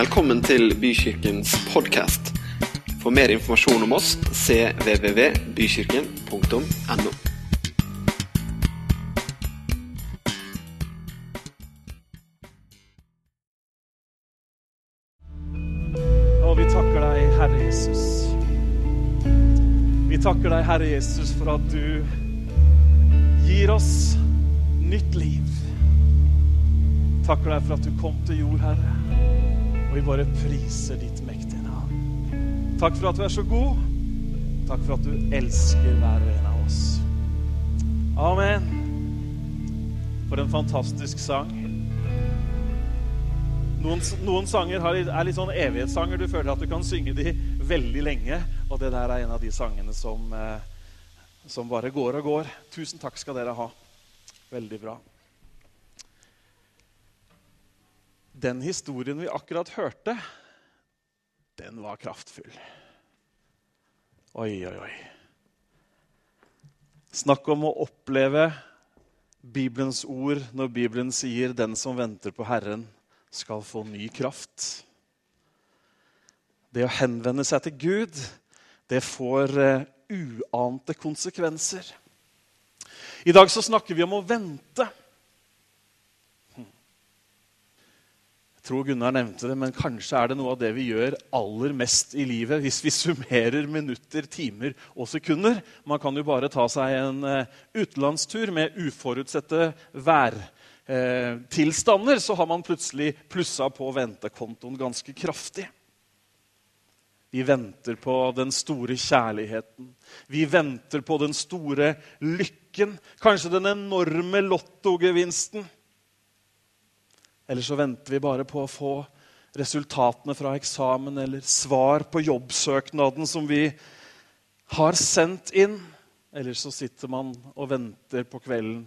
Velkommen til Bykirkens podkast. For mer informasjon om oss cvvvbykirken.no. Og vi takker deg, Herre Jesus. Vi takker deg, Herre Jesus, for at du gir oss nytt liv. Takker deg for at du kom til jord, Herre. Og vi bare priser ditt mektige navn. Takk for at du er så god. Takk for at du elsker hver og en av oss. Amen. For en fantastisk sang. Noen, noen sanger er litt sånn evighetssanger. Du føler at du kan synge de veldig lenge. Og det der er en av de sangene som, eh, som bare går og går. Tusen takk skal dere ha. Veldig bra. Den historien vi akkurat hørte, den var kraftfull. Oi, oi, oi. Snakk om å oppleve Bibelens ord når Bibelen sier 'den som venter på Herren' skal få ny kraft. Det å henvende seg til Gud, det får uh, uante konsekvenser. I dag så snakker vi om å vente. Jeg tror Gunnar nevnte det, men kanskje er det noe av det vi gjør aller mest i livet hvis vi summerer minutter, timer og sekunder. Man kan jo bare ta seg en uh, utenlandstur med uforutsette vær eh, så har man plutselig plussa på ventekontoen ganske kraftig. Vi venter på den store kjærligheten. Vi venter på den store lykken. Kanskje den enorme lottogevinsten. Eller så venter vi bare på å få resultatene fra eksamen eller svar på jobbsøknaden som vi har sendt inn. Eller så sitter man og venter på kvelden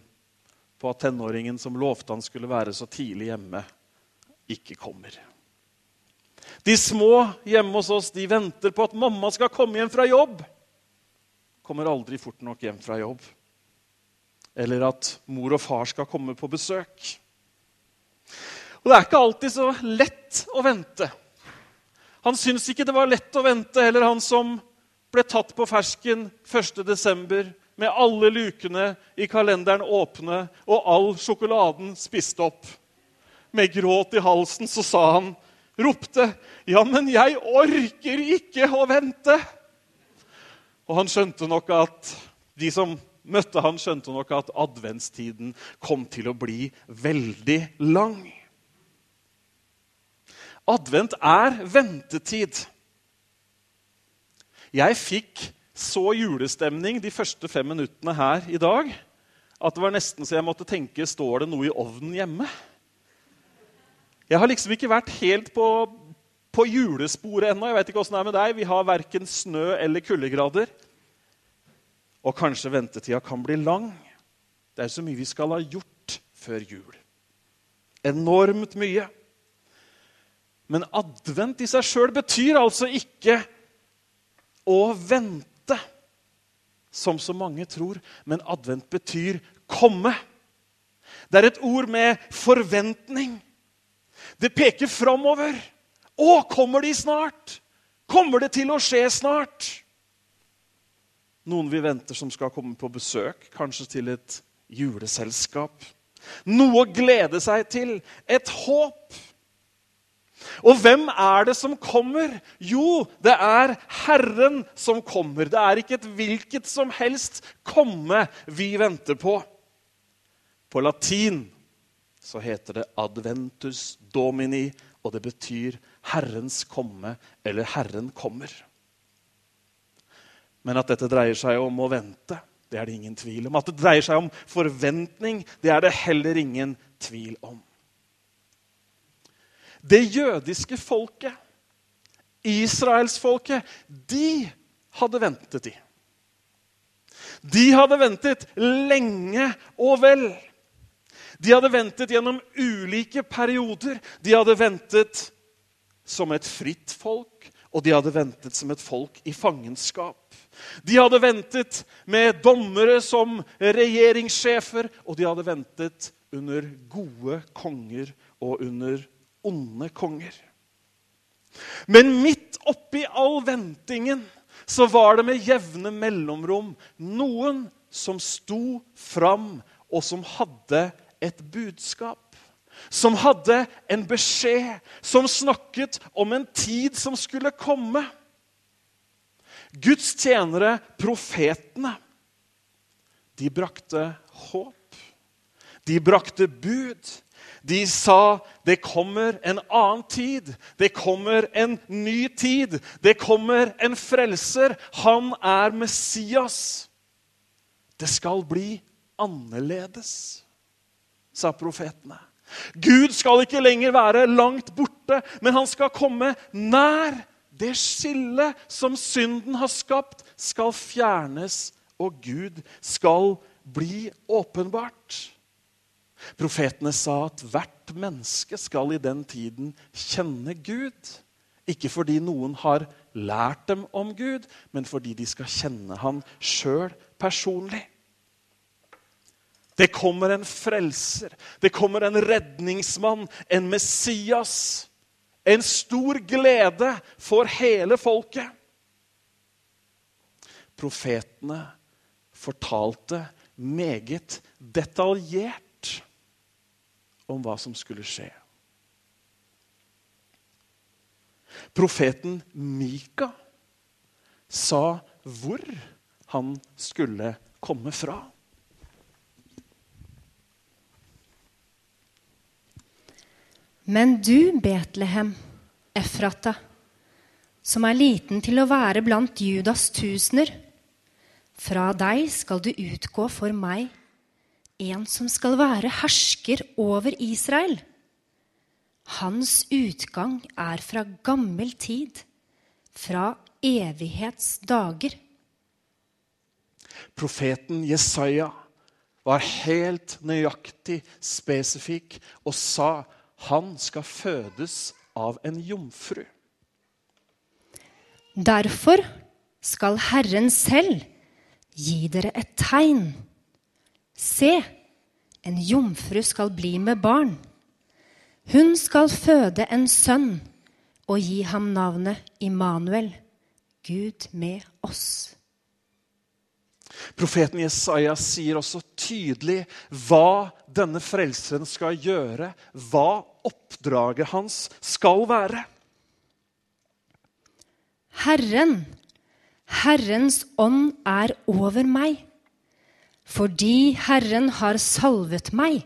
på at tenåringen som lovte han skulle være så tidlig hjemme, ikke kommer. De små hjemme hos oss de venter på at mamma skal komme hjem fra jobb. Kommer aldri fort nok hjem fra jobb. Eller at mor og far skal komme på besøk. Og Det er ikke alltid så lett å vente. Han syns ikke det var lett å vente, heller han som ble tatt på fersken 1.12 med alle lukene i kalenderen åpne og all sjokoladen spist opp. Med gråt i halsen så sa han, ropte, 'Ja, men jeg orker ikke å vente!' Og han skjønte nok at de som møtte han skjønte nok at adventstiden kom til å bli veldig lang. Advent er ventetid. Jeg fikk så julestemning de første fem minuttene her i dag at det var nesten så jeg måtte tenke står det noe i ovnen hjemme. Jeg har liksom ikke vært helt på, på julesporet ennå. Jeg vet ikke det er med deg. Vi har verken snø eller kuldegrader. Og kanskje ventetida kan bli lang. Det er så mye vi skal ha gjort før jul. Enormt mye. Men advent i seg sjøl betyr altså ikke å vente, som så mange tror. Men advent betyr komme. Det er et ord med forventning. Det peker framover. Å, kommer de snart? Kommer det til å skje snart? Noen vi venter som skal komme på besøk, kanskje til et juleselskap. Noe å glede seg til. Et håp. Og hvem er det som kommer? Jo, det er Herren som kommer. Det er ikke et hvilket som helst komme vi venter på. På latin så heter det adventus domini, og det betyr Herrens komme eller Herren kommer. Men at dette dreier seg om å vente, det er det ingen tvil om. At det dreier seg om forventning, det er det heller ingen tvil om. Det jødiske folket, israelsfolket, de hadde ventet, de. De hadde ventet lenge og vel. De hadde ventet gjennom ulike perioder. De hadde ventet som et fritt folk, og de hadde ventet som et folk i fangenskap. De hadde ventet med dommere som regjeringssjefer, og de hadde ventet under gode konger og under onde konger. Men midt oppi all ventingen så var det med jevne mellomrom noen som sto fram, og som hadde et budskap. Som hadde en beskjed, som snakket om en tid som skulle komme. Guds tjenere, profetene, de brakte håp. De brakte bud. De sa det kommer en annen tid. Det kommer en ny tid. Det kommer en frelser. Han er Messias. Det skal bli annerledes, sa profetene. Gud skal ikke lenger være langt borte, men han skal komme nær. Det skillet som synden har skapt, skal fjernes, og Gud skal bli åpenbart. Profetene sa at hvert menneske skal i den tiden kjenne Gud. Ikke fordi noen har lært dem om Gud, men fordi de skal kjenne ham sjøl personlig. Det kommer en frelser, det kommer en redningsmann, en Messias. En stor glede for hele folket. Profetene fortalte meget detaljert om hva som skulle skje. Profeten Mika sa hvor han skulle komme fra. Men du, Betlehem, Efrata, som er liten til å være blant Judas tusener, fra deg skal du utgå for meg en som skal være hersker over Israel. Hans utgang er fra gammel tid, fra evighetsdager. Profeten Jesaja var helt nøyaktig spesifikk og sa han skal fødes av en jomfru. Derfor skal Herren selv gi dere et tegn. Se, en jomfru skal bli med barn. Hun skal føde en sønn og gi ham navnet Immanuel, Gud med oss. Profeten Jesaja sier også tydelig hva denne frelseren skal gjøre, hva oppdraget hans skal være. Herren, Herrens ånd er over meg fordi Herren har salvet meg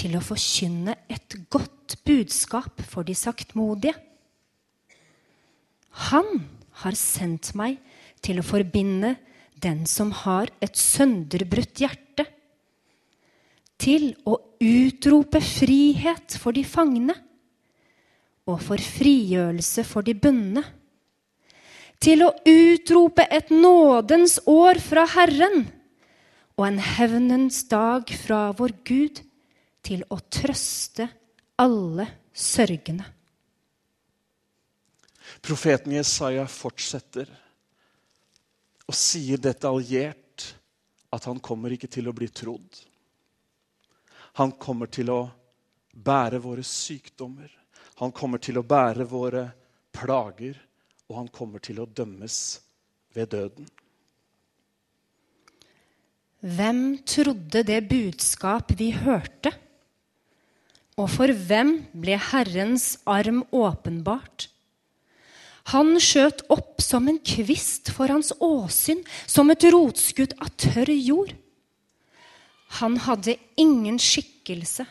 til å forkynne et godt budskap for de saktmodige. Han har sendt meg til å forbinde den som har et sønderbrutt hjerte, til å utrope frihet for de fangne og for frigjørelse for de bundne, til å utrope et nådens år fra Herren og en hevnens dag fra vår Gud til å trøste alle sørgende. Profeten Jesaja fortsetter og sier detaljert at han kommer ikke til å bli trodd. Han kommer til å bære våre sykdommer. Han kommer til å bære våre plager, og han kommer til å dømmes ved døden. Hvem trodde det budskap vi hørte? Og for hvem ble Herrens arm åpenbart? Han skjøt opp som en kvist for hans åsyn, som et rotskudd av tørr jord. Han hadde ingen skikkelse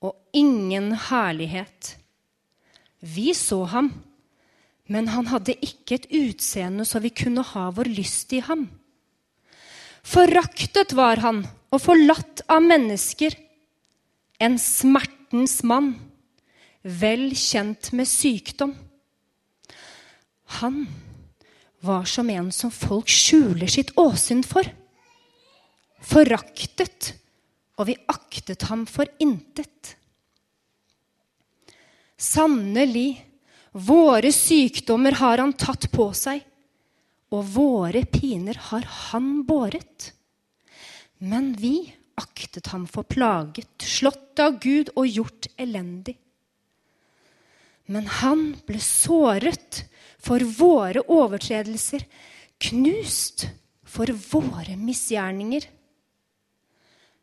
og ingen herlighet. Vi så ham, men han hadde ikke et utseende så vi kunne ha vår lyst i ham. Foraktet var han og forlatt av mennesker. En smertens mann, vel kjent med sykdom. Han var som en som folk skjuler sitt åsyn for. Foraktet, og vi aktet ham for intet. Sannelig, våre sykdommer har han tatt på seg og våre piner har han båret. Men vi aktet ham for plaget, slått av Gud og gjort elendig. Men han ble såret for våre overtredelser, knust for våre misgjerninger.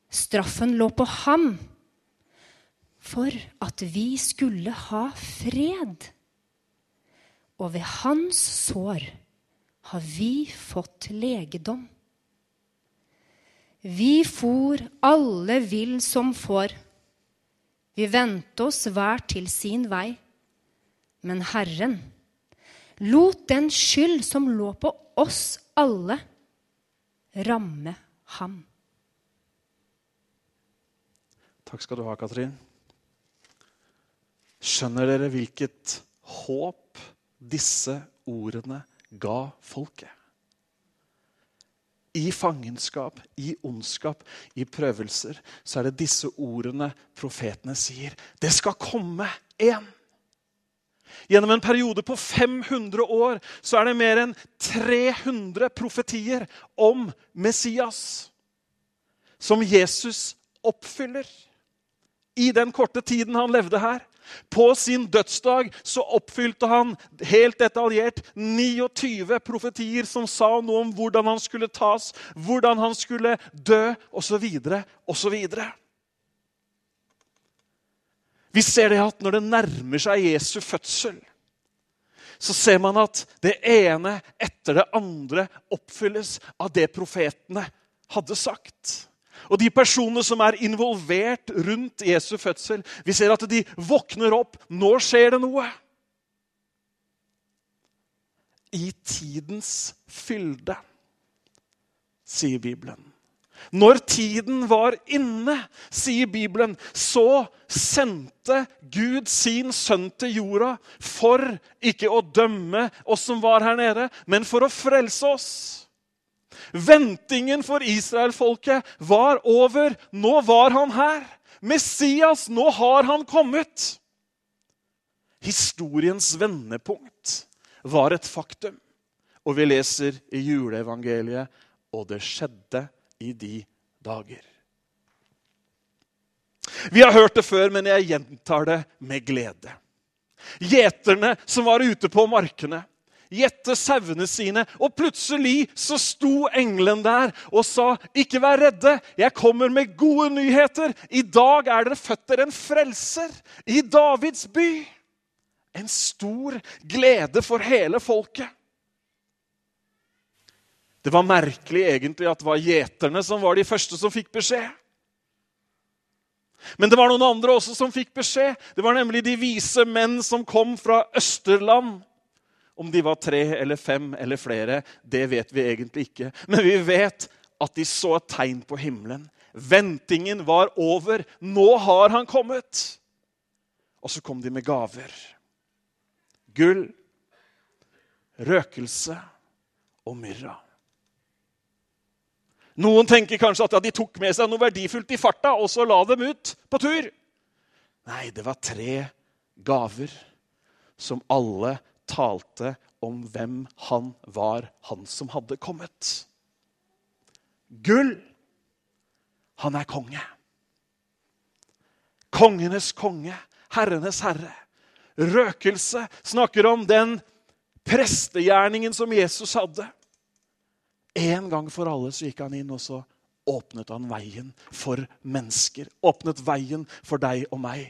Straffen lå på ham for at vi skulle ha fred. Og ved hans sår har vi fått legedom. Vi for alle vill som får. Vi vendte oss hver til sin vei. Men Herren lot den skyld som lå på oss alle, ramme ham. Takk skal du ha, Katrin. Skjønner dere hvilket håp disse ordene ga folket? I fangenskap, i ondskap, i prøvelser, så er det disse ordene profetene sier. Det skal komme en. Gjennom en periode på 500 år så er det mer enn 300 profetier om Messias som Jesus oppfyller i den korte tiden han levde her. På sin dødsdag så oppfylte han helt detaljert 29 profetier som sa noe om hvordan han skulle tas, hvordan han skulle dø, osv., osv. Vi ser det at når det nærmer seg Jesu fødsel, så ser man at det ene etter det andre oppfylles av det profetene hadde sagt. Og de personene som er involvert rundt Jesu fødsel, vi ser at de våkner opp. Nå skjer det noe. I tidens fylde, sier Bibelen. Når tiden var inne, sier Bibelen, så sendte Gud sin sønn til jorda for ikke å dømme oss som var her nede, men for å frelse oss. Ventingen for israelfolket var over. Nå var han her. Messias, nå har han kommet. Historiens vendepunkt var et faktum. Og vi leser i juleevangeliet og det skjedde i de dager. Vi har hørt det før, men jeg gjentar det med glede. Gjeterne som var ute på markene, gjette sauene sine, og plutselig så sto engelen der og sa, 'Ikke vær redde, jeg kommer med gode nyheter.' 'I dag er dere født en frelser i Davids by.' En stor glede for hele folket. Det var merkelig egentlig at det var gjeterne som var de første som fikk beskjed. Men det var noen andre også som fikk beskjed. Det var nemlig de vise menn som kom fra Østerland. Om de var tre eller fem eller flere, det vet vi egentlig ikke. Men vi vet at de så et tegn på himmelen. Ventingen var over. Nå har han kommet. Og så kom de med gaver. Gull, røkelse og myrra. Noen tenker kanskje at de tok med seg noe verdifullt i farta og så la dem ut på tur. Nei, det var tre gaver som alle talte om hvem han var, han som hadde kommet. Gull. Han er konge. Kongenes konge, herrenes herre. Røkelse snakker om den prestegjerningen som Jesus hadde. En gang for alle så gikk han inn, og så åpnet han veien for mennesker. Åpnet veien for deg og meg.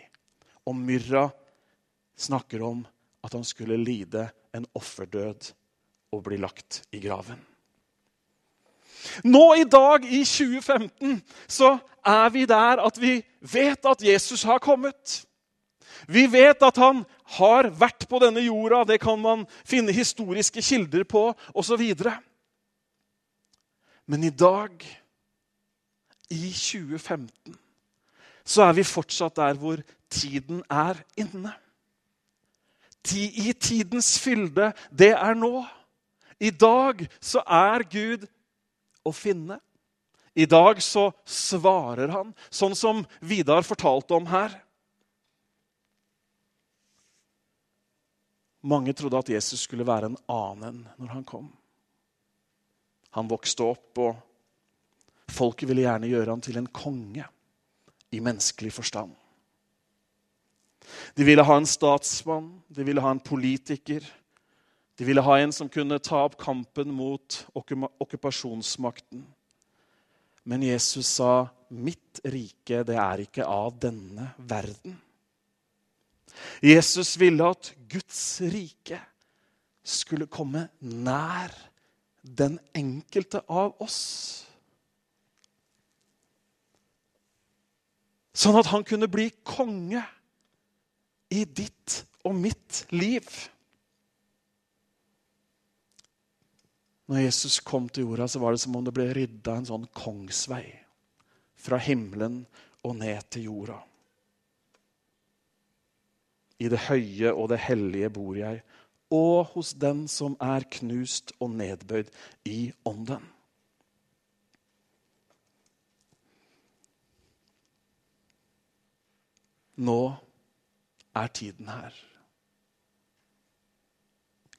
Og myrra snakker om at han skulle lide en offerdød og bli lagt i graven. Nå i dag, i 2015, så er vi der at vi vet at Jesus har kommet. Vi vet at han har vært på denne jorda. Det kan man finne historiske kilder på osv. Men i dag, i 2015, så er vi fortsatt der hvor tiden er inne. I tidens fylde, det er nå. I dag så er Gud å finne. I dag så svarer han, sånn som Vidar fortalte om her. Mange trodde at Jesus skulle være en annen når han kom. Han vokste opp, og folket ville gjerne gjøre han til en konge i menneskelig forstand. De ville ha en statsmann, de ville ha en politiker. De ville ha en som kunne ta opp kampen mot okkupasjonsmakten. Men Jesus sa, 'Mitt rike, det er ikke av denne verden'. Jesus ville at Guds rike skulle komme nær den enkelte av oss. Sånn at han kunne bli konge i ditt og mitt liv. Når Jesus kom til jorda, så var det som om det ble rydda en sånn kongsvei fra himmelen og ned til jorda. I det høye og det hellige bor jeg, og hos den som er knust og nedbøyd i ånden. Nå er tiden her.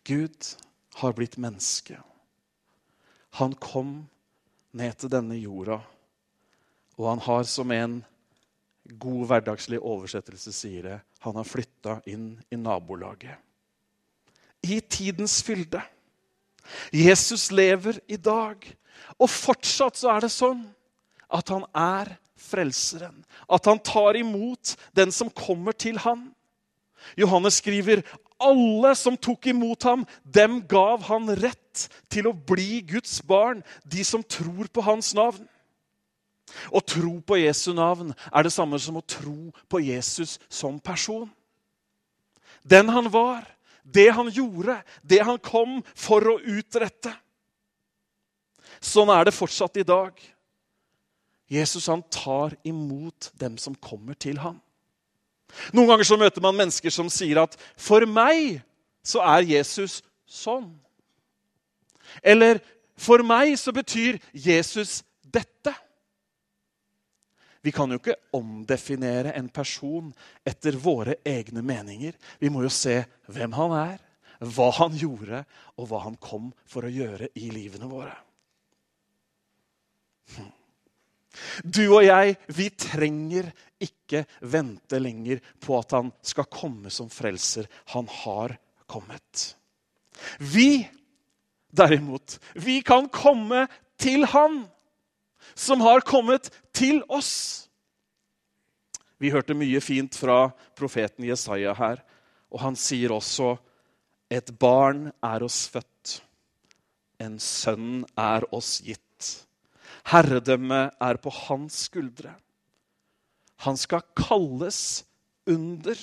Gud har blitt menneske. Han kom ned til denne jorda, og han har, som en god hverdagslig oversettelse sier det, han har flytta inn i nabolaget. I tidens fylde. Jesus lever i dag, og fortsatt så er det sånn at han er frelseren. At han tar imot den som kommer til han. Johannes skriver alle som tok imot ham, dem gav han rett til å bli Guds barn, de som tror på hans navn. Å tro på Jesu navn er det samme som å tro på Jesus som person. Den han var, det han gjorde, det han kom for å utrette. Sånn er det fortsatt i dag. Jesus han tar imot dem som kommer til ham. Noen ganger så møter man mennesker som sier at 'for meg så er Jesus sånn'. Eller 'for meg så betyr Jesus dette'. Vi kan jo ikke omdefinere en person etter våre egne meninger. Vi må jo se hvem han er, hva han gjorde, og hva han kom for å gjøre i livene våre. Hm. Du og jeg, vi trenger ikke vente lenger på at han skal komme som frelser. Han har kommet. Vi, derimot, vi kan komme til han som har kommet til oss. Vi hørte mye fint fra profeten Jesaja her, og han sier også et barn er oss født, en sønn er oss gitt. Herredømmet er på hans skuldre. Han skal kalles under.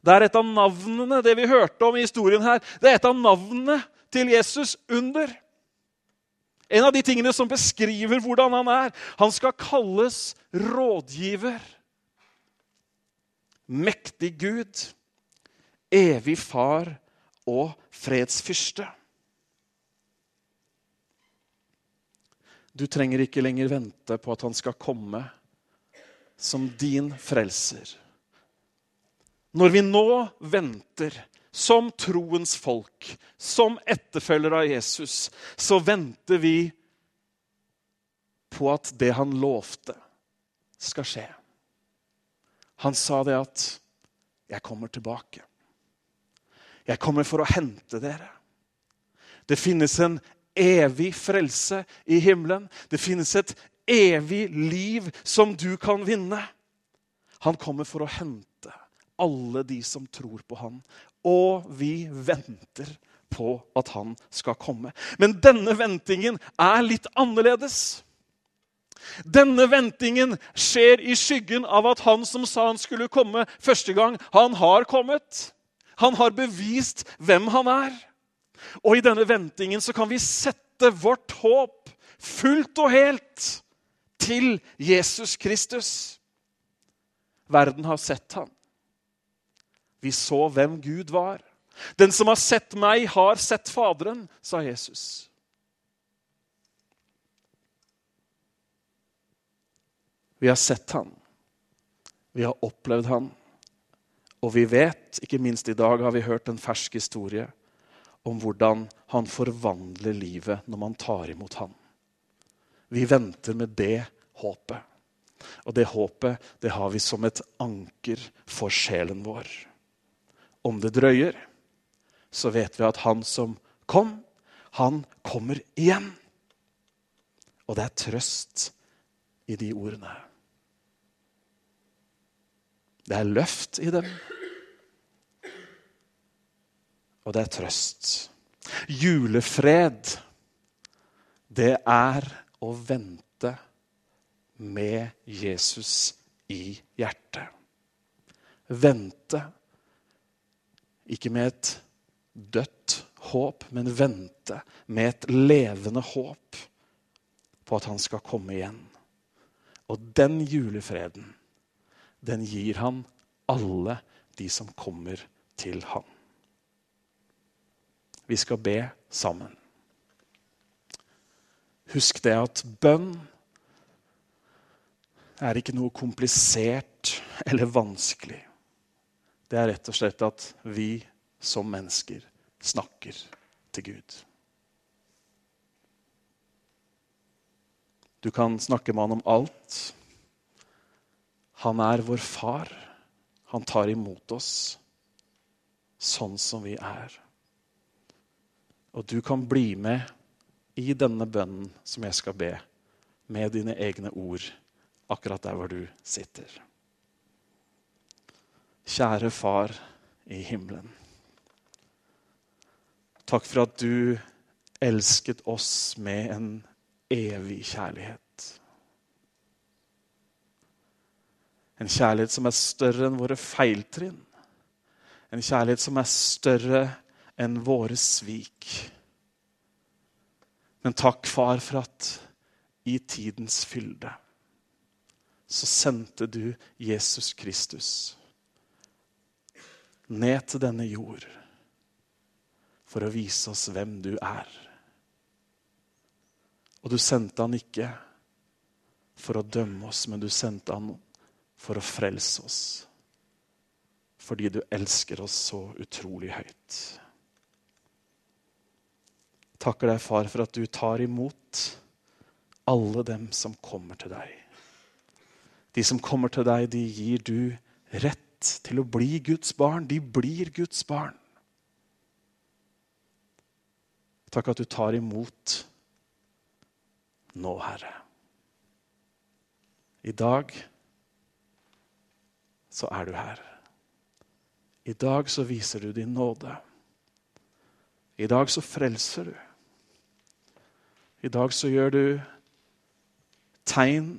Det er et av navnene det vi hørte om i historien her, det er et av navnene til Jesus under. En av de tingene som beskriver hvordan han er. Han skal kalles rådgiver. Mektig Gud, evig far og fredsfyrste. Du trenger ikke lenger vente på at han skal komme som din frelser. Når vi nå venter som troens folk, som etterfølgere av Jesus, så venter vi på at det han lovte, skal skje. Han sa det at 'Jeg kommer tilbake'. Jeg kommer for å hente dere. Det finnes en evig frelse i himmelen. Det finnes et evig liv som du kan vinne. Han kommer for å hente alle de som tror på han. Og vi venter på at han skal komme. Men denne ventingen er litt annerledes. Denne ventingen skjer i skyggen av at han som sa han skulle komme første gang, han har kommet. Han har bevist hvem han er. Og i denne ventingen så kan vi sette vårt håp fullt og helt til Jesus Kristus. Verden har sett ham. Vi så hvem Gud var. Den som har sett meg, har sett Faderen, sa Jesus. Vi har sett ham. Vi har opplevd ham. Og vi vet, ikke minst i dag har vi hørt en fersk historie om hvordan han forvandler livet når man tar imot ham. Vi venter med det håpet. Og det håpet det har vi som et anker for sjelen vår. Om det drøyer, så vet vi at han som kom, han kommer igjen. Og det er trøst i de ordene. Det er løft i dem. Og det er trøst. Julefred, det er å vente med Jesus i hjertet. Vente, ikke med et dødt håp, men vente med et levende håp på at han skal komme igjen. Og den julefreden, den gir han alle de som kommer til ham. Vi skal be sammen. Husk det at bønn er ikke noe komplisert eller vanskelig. Det er rett og slett at vi som mennesker snakker til Gud. Du kan snakke med han om alt. Han er vår far. Han tar imot oss sånn som vi er. Og du kan bli med i denne bønnen som jeg skal be, med dine egne ord akkurat der hvor du sitter. Kjære Far i himmelen. Takk for at du elsket oss med en evig kjærlighet. En kjærlighet som er større enn våre feiltrinn. En kjærlighet som er større våre svik. Men takk, far, for at i tidens fylde så sendte du Jesus Kristus ned til denne jord for å vise oss hvem du er. Og du sendte han ikke for å dømme oss, men du sendte han for å frelse oss. Fordi du elsker oss så utrolig høyt. Takker deg, far, for at du tar imot alle dem som kommer til deg. De som kommer til deg, de gir du rett til å bli Guds barn. De blir Guds barn. Takk at du tar imot nå, Herre. I dag så er du her. I dag så viser du din nåde. I dag så frelser du. I dag så gjør du tegn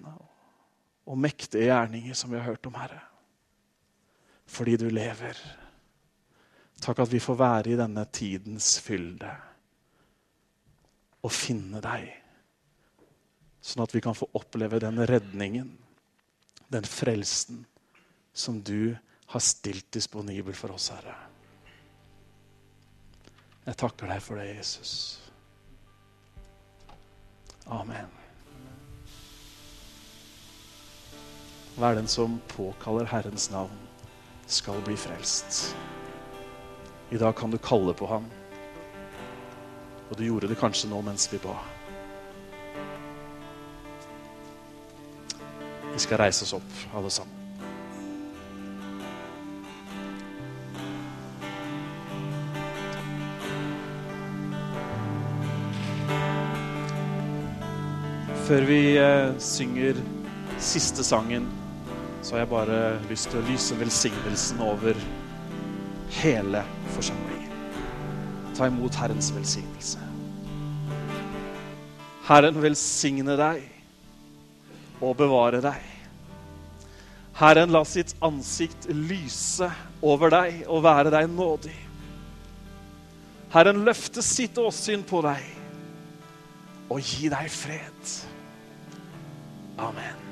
og mektige gjerninger som vi har hørt om, Herre. Fordi du lever. Takk at vi får være i denne tidens fylde og finne deg. Sånn at vi kan få oppleve den redningen, den frelsen, som du har stilt disponibel for oss, Herre. Jeg takker deg for det, Jesus. Amen. Hver den som påkaller Herrens navn, skal bli frelst. I dag kan du kalle på ham. Og du gjorde det kanskje nå mens vi ba. Vi skal reise oss opp, alle sammen. Før vi eh, synger siste sangen så har jeg bare lyst til å lyse velsignelsen over hele forsamlingen. Ta imot Herrens velsignelse. Herren velsigne deg og bevare deg. Herren la sitt ansikt lyse over deg og være deg nådig. Herren løfte sitt åsyn på deg og gi deg fred. Amen.